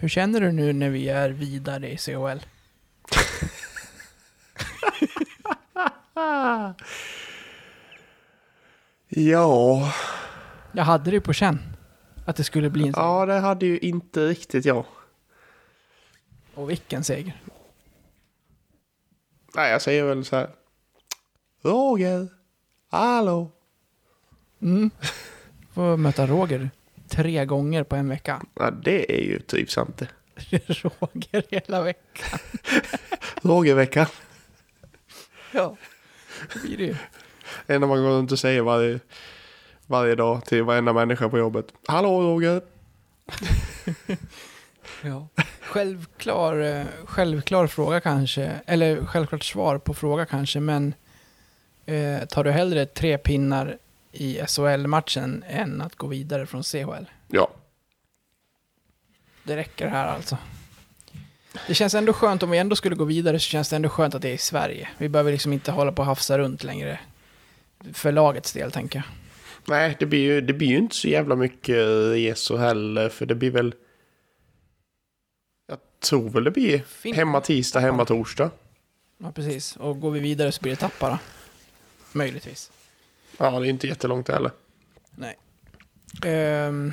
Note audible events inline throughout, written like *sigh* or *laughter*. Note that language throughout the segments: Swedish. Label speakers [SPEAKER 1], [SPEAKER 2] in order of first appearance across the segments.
[SPEAKER 1] Hur känner du nu när vi är vidare i CHL? *laughs*
[SPEAKER 2] Ja,
[SPEAKER 1] Jag hade det på känn. Att det skulle bli en seger.
[SPEAKER 2] ja det hade ju inte riktigt jag.
[SPEAKER 1] Och vilken seger.
[SPEAKER 2] Nej, jag säger väl så här. Roger, hallå.
[SPEAKER 1] Mm. Får möta Roger tre gånger på en vecka.
[SPEAKER 2] Ja, det är ju trivsamt det. *laughs*
[SPEAKER 1] Roger hela veckan. *laughs*
[SPEAKER 2] Rogerveckan.
[SPEAKER 1] Ja, det blir det ju.
[SPEAKER 2] Det enda man går runt och säger varje, varje dag till varenda människa på jobbet. Hallå Roger. *laughs*
[SPEAKER 1] Ja. Självklar, eh, självklar fråga kanske, eller självklart svar på fråga kanske, men eh, tar du hellre tre pinnar i SHL-matchen än att gå vidare från CHL?
[SPEAKER 2] Ja,
[SPEAKER 1] Det räcker här alltså. Det känns ändå skönt, om vi ändå skulle gå vidare så känns det ändå skönt att det är i Sverige. Vi behöver liksom inte hålla på och hafsa runt längre. För lagets del tänker jag.
[SPEAKER 2] nej det blir ju, det blir ju inte så jävla mycket resor heller. För det blir väl... Jag tror väl det blir
[SPEAKER 1] Fin-
[SPEAKER 2] hemma tisdag, hemma torsdag.
[SPEAKER 1] Ja, precis. Och går vi vidare så blir det Tappara. Möjligtvis.
[SPEAKER 2] Ja, det är inte jättelångt heller.
[SPEAKER 1] Nej. Ehm,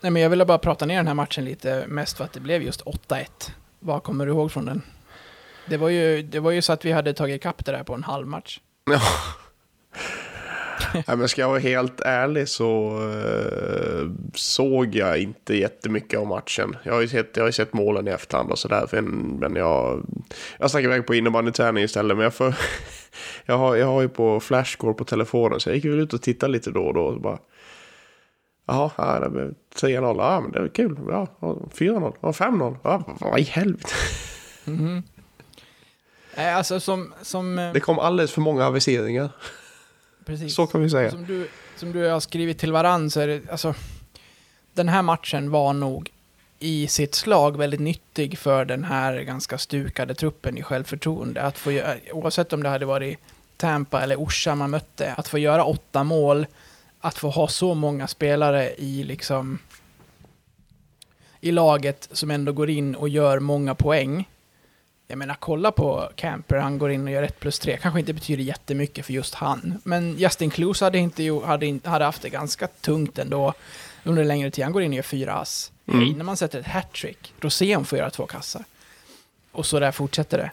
[SPEAKER 1] nej, men jag ville bara prata ner den här matchen lite, mest för att det blev just 8-1. Vad kommer du ihåg från den? Det var ju, det var ju så att vi hade tagit ikapp det där på en halv match.
[SPEAKER 2] Ja. *laughs* Nej, men ska jag vara helt ärlig så eh, såg jag inte jättemycket av matchen. Jag har ju sett, jag har sett målen i efterhand och sådär. för- Men jag, jag stack iväg på innebandyträning istället. Men jag, får, *laughs* jag, har, jag har ju på flashscore på telefonen så jag gick väl ut och tittade lite då och då. Och bara, Jaha, ja, det blev 3-0. Ja, men det var kul. Ja, och 4-0. Ja, 5-0. Ja, vad i helvete.
[SPEAKER 1] Mhm. Nej, alltså som... som eh,
[SPEAKER 2] Det kom alldeles för många aviseringar.
[SPEAKER 1] Precis.
[SPEAKER 2] Så kan vi säga.
[SPEAKER 1] Som du, som du har skrivit till varann så är det, alltså, den här matchen var nog i sitt slag väldigt nyttig för den här ganska stukade truppen i självförtroende. Att få, göra- oavsett om det hade varit Tampa eller Orsa man mötte, att få göra åtta mål, att få ha så många spelare i liksom i laget som ändå går in och gör många poäng. Jag menar, kolla på Camper, han går in och gör 1 plus 3. Kanske inte betyder jättemycket för just han. Men Justin Kloos hade, inte, hade, hade haft det ganska tungt ändå under en längre tid. Han går in och gör fyra ass.
[SPEAKER 2] Mm.
[SPEAKER 1] Hey, när man sätter ett hattrick, Rosén får göra två kassar. Och så där fortsätter det.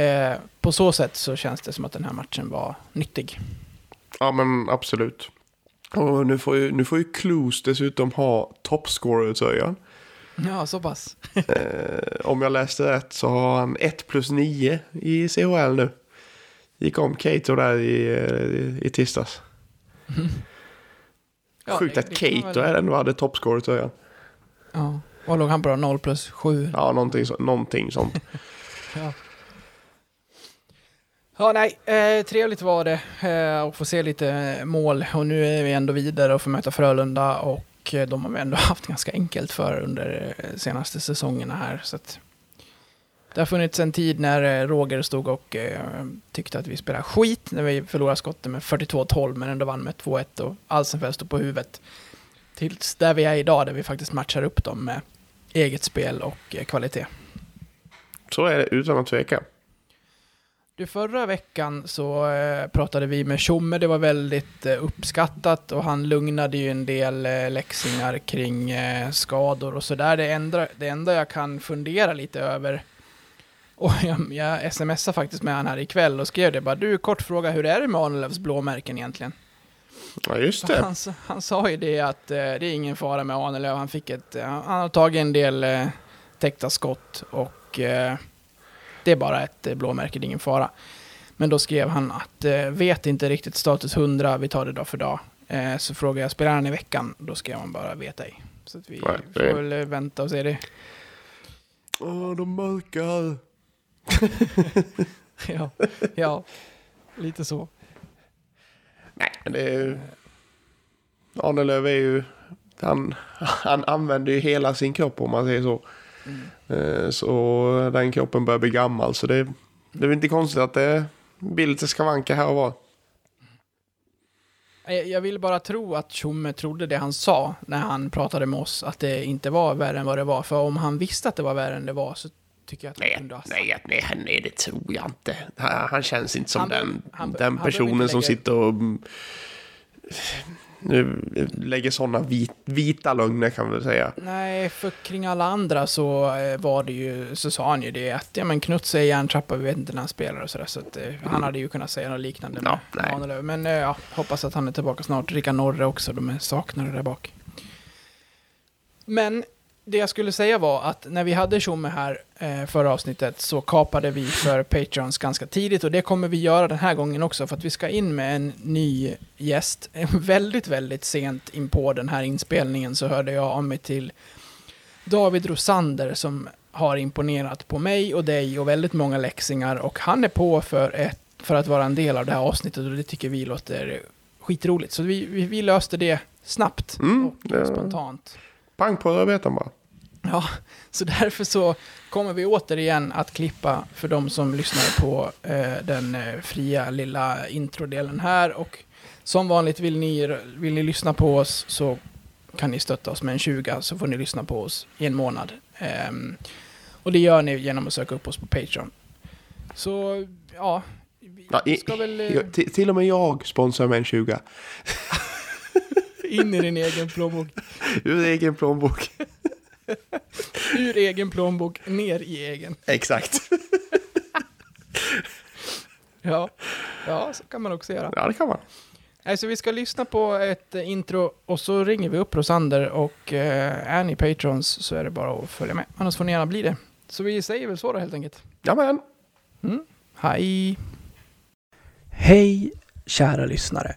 [SPEAKER 1] Eh, på så sätt så känns det som att den här matchen var nyttig.
[SPEAKER 2] Ja men absolut. Och nu får ju, nu får ju Clues dessutom ha toppscorer-tröjan.
[SPEAKER 1] Ja, så pass.
[SPEAKER 2] Eh, om jag läste rätt så har han 1 plus 9 i CHL nu. Gick om Cato där i, eh, i tisdags.
[SPEAKER 1] Ja,
[SPEAKER 2] Sjukt
[SPEAKER 1] det-
[SPEAKER 2] att Cato
[SPEAKER 1] väl-
[SPEAKER 2] ändå hade toppscorer-tröjan.
[SPEAKER 1] Ja, vad låg han på då? 0 plus 7?
[SPEAKER 2] Ja, någonting, så, någonting sånt. *laughs*
[SPEAKER 1] Ja. Ja, nej, eh, trevligt var det eh, att få se lite mål och nu är vi ändå vidare och får möta Frölunda och och eh, de har vi ändå *laughs* haft ganska enkelt för under eh, senaste säsongerna här. Så att det har funnits en tid när eh, Roger stod och tyckte att vi spelade skit när vi förlorade skottet med 42-12 men ändå vann med 2-1 och Alsenfelt stod på huvudet. Tills där vi är idag där vi faktiskt matchar upp dem med eget spel och kvalitet.
[SPEAKER 2] Så är det utan att tveka.
[SPEAKER 1] Du, förra veckan så eh, pratade vi med Tjomme, det var väldigt eh, uppskattat och han lugnade ju en del eh, läxingar kring eh, skador och sådär. Det enda, det enda jag kan fundera lite över, och *laughs* jag, jag smsade faktiskt med han här ikväll och skrev det bara, du kort fråga, hur är det med Arnelövs blåmärken egentligen?
[SPEAKER 2] Ja, just det.
[SPEAKER 1] Han, han sa ju det att det är ingen fara med Arnelöv, han fick ett, han har tagit en del täckta skott och det är bara ett eh, blåmärke, det är ingen fara. Men då skrev han att eh, vet inte riktigt status 100, vi tar det dag för dag. Eh, så frågade jag, spelar han i veckan? Då skrev han bara, vet ej. Så att vi
[SPEAKER 2] Nej, det-
[SPEAKER 1] får väl vänta och se det.
[SPEAKER 2] Åh, de mörkar. *laughs*
[SPEAKER 1] ja, ja, lite så.
[SPEAKER 2] Nej, men det är ju... Arnelöv är ju... Han, han använder ju hela sin kropp om man säger så.
[SPEAKER 1] Mm.
[SPEAKER 2] Eh, Så den kroppen börjar bli gammal. Så det, det är inte konstigt att det blir lite skavanker här och var.
[SPEAKER 1] Jag vill bara tro att Tjomme trodde det han sa när han pratade med oss, att det inte var värre än vad det var. För om han visste att det var värre än det var så tycker jag att han
[SPEAKER 2] Nej,
[SPEAKER 1] kunde ha sagt.
[SPEAKER 2] nej, nej, nej, det tror jag inte. Han, han känns inte som
[SPEAKER 1] Han
[SPEAKER 2] den,
[SPEAKER 1] han
[SPEAKER 2] den personen som sitter och nu lägger sådana vit, vita lögner kan man väl säga.
[SPEAKER 1] Nej, för kring alla andra så eh, var det ju, så sa han ju det att ja men Knuts är järntrappa, vi vet inte när han spelar och sådär. Så att eh, han hade ju kunnat säga något liknande
[SPEAKER 2] Ja,
[SPEAKER 1] med
[SPEAKER 2] nej.
[SPEAKER 1] Ahnelöv. Men eh, ja, hoppas att han är tillbaka snart. Rickard Norre också, de är saknade där bak. Men det jag skulle säga var att när vi hade Tjomme här eh, förra avsnittet så kapade vi för Patreons ganska tidigt och det kommer vi göra den här gången också för att vi ska in med en ny gäst. *laughs* väldigt, väldigt sent in på den här inspelningen så hörde jag av mig till David Rosander som har imponerat på mig och dig och väldigt många läxingar och han är på för, ett, för att vara en del av det här avsnittet och det tycker vi låter skitroligt. Så vi, vi, vi löste det snabbt
[SPEAKER 2] Mm,
[SPEAKER 1] och
[SPEAKER 2] ja.
[SPEAKER 1] spontant.
[SPEAKER 2] Pang på rödbetan bara.
[SPEAKER 1] Ja, så därför så kommer vi återigen att klippa för de som lyssnar på eh, den eh, fria lilla introdelen här. Och som vanligt vill ni, vill ni lyssna på oss så kan ni stötta oss med en 20 så får ni lyssna på oss i en månad. Ehm, och det gör ni genom att söka upp oss på Patreon. Så ja, vi
[SPEAKER 2] Ja, i,
[SPEAKER 1] ska väl eh,
[SPEAKER 2] till, till och med jag sponsrar med en 20.
[SPEAKER 1] In i din egen plånbok. *laughs*
[SPEAKER 2] Ur egen plånbok. *laughs*
[SPEAKER 1] Ur egen plånbok, ner i egen.
[SPEAKER 2] Exakt. *laughs*
[SPEAKER 1] Ja, ja så kan man också göra.
[SPEAKER 2] Ja, det kan man.
[SPEAKER 1] Alltså vi ska lyssna på ett eh, intro och så ringer vi upp Rosander och eh, är ni patrons så är det bara att följa med. Annars får ni gärna bli det. Så vi säger väl så då helt enkelt.
[SPEAKER 2] Jamen.
[SPEAKER 1] Mm. Hej! Hej kära lyssnare.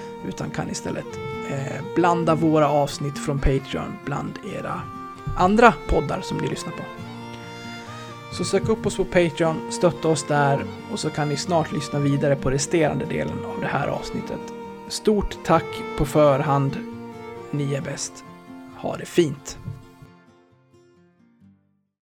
[SPEAKER 1] utan kan istället eh, blanda våra avsnitt från Patreon bland era andra poddar som ni lyssnar på. Så sök upp oss på Patreon, stötta oss där och så kan ni snart lyssna vidare på resterande delen av det här avsnittet. Stort tack på förhand. Ni är bäst. Ha det fint.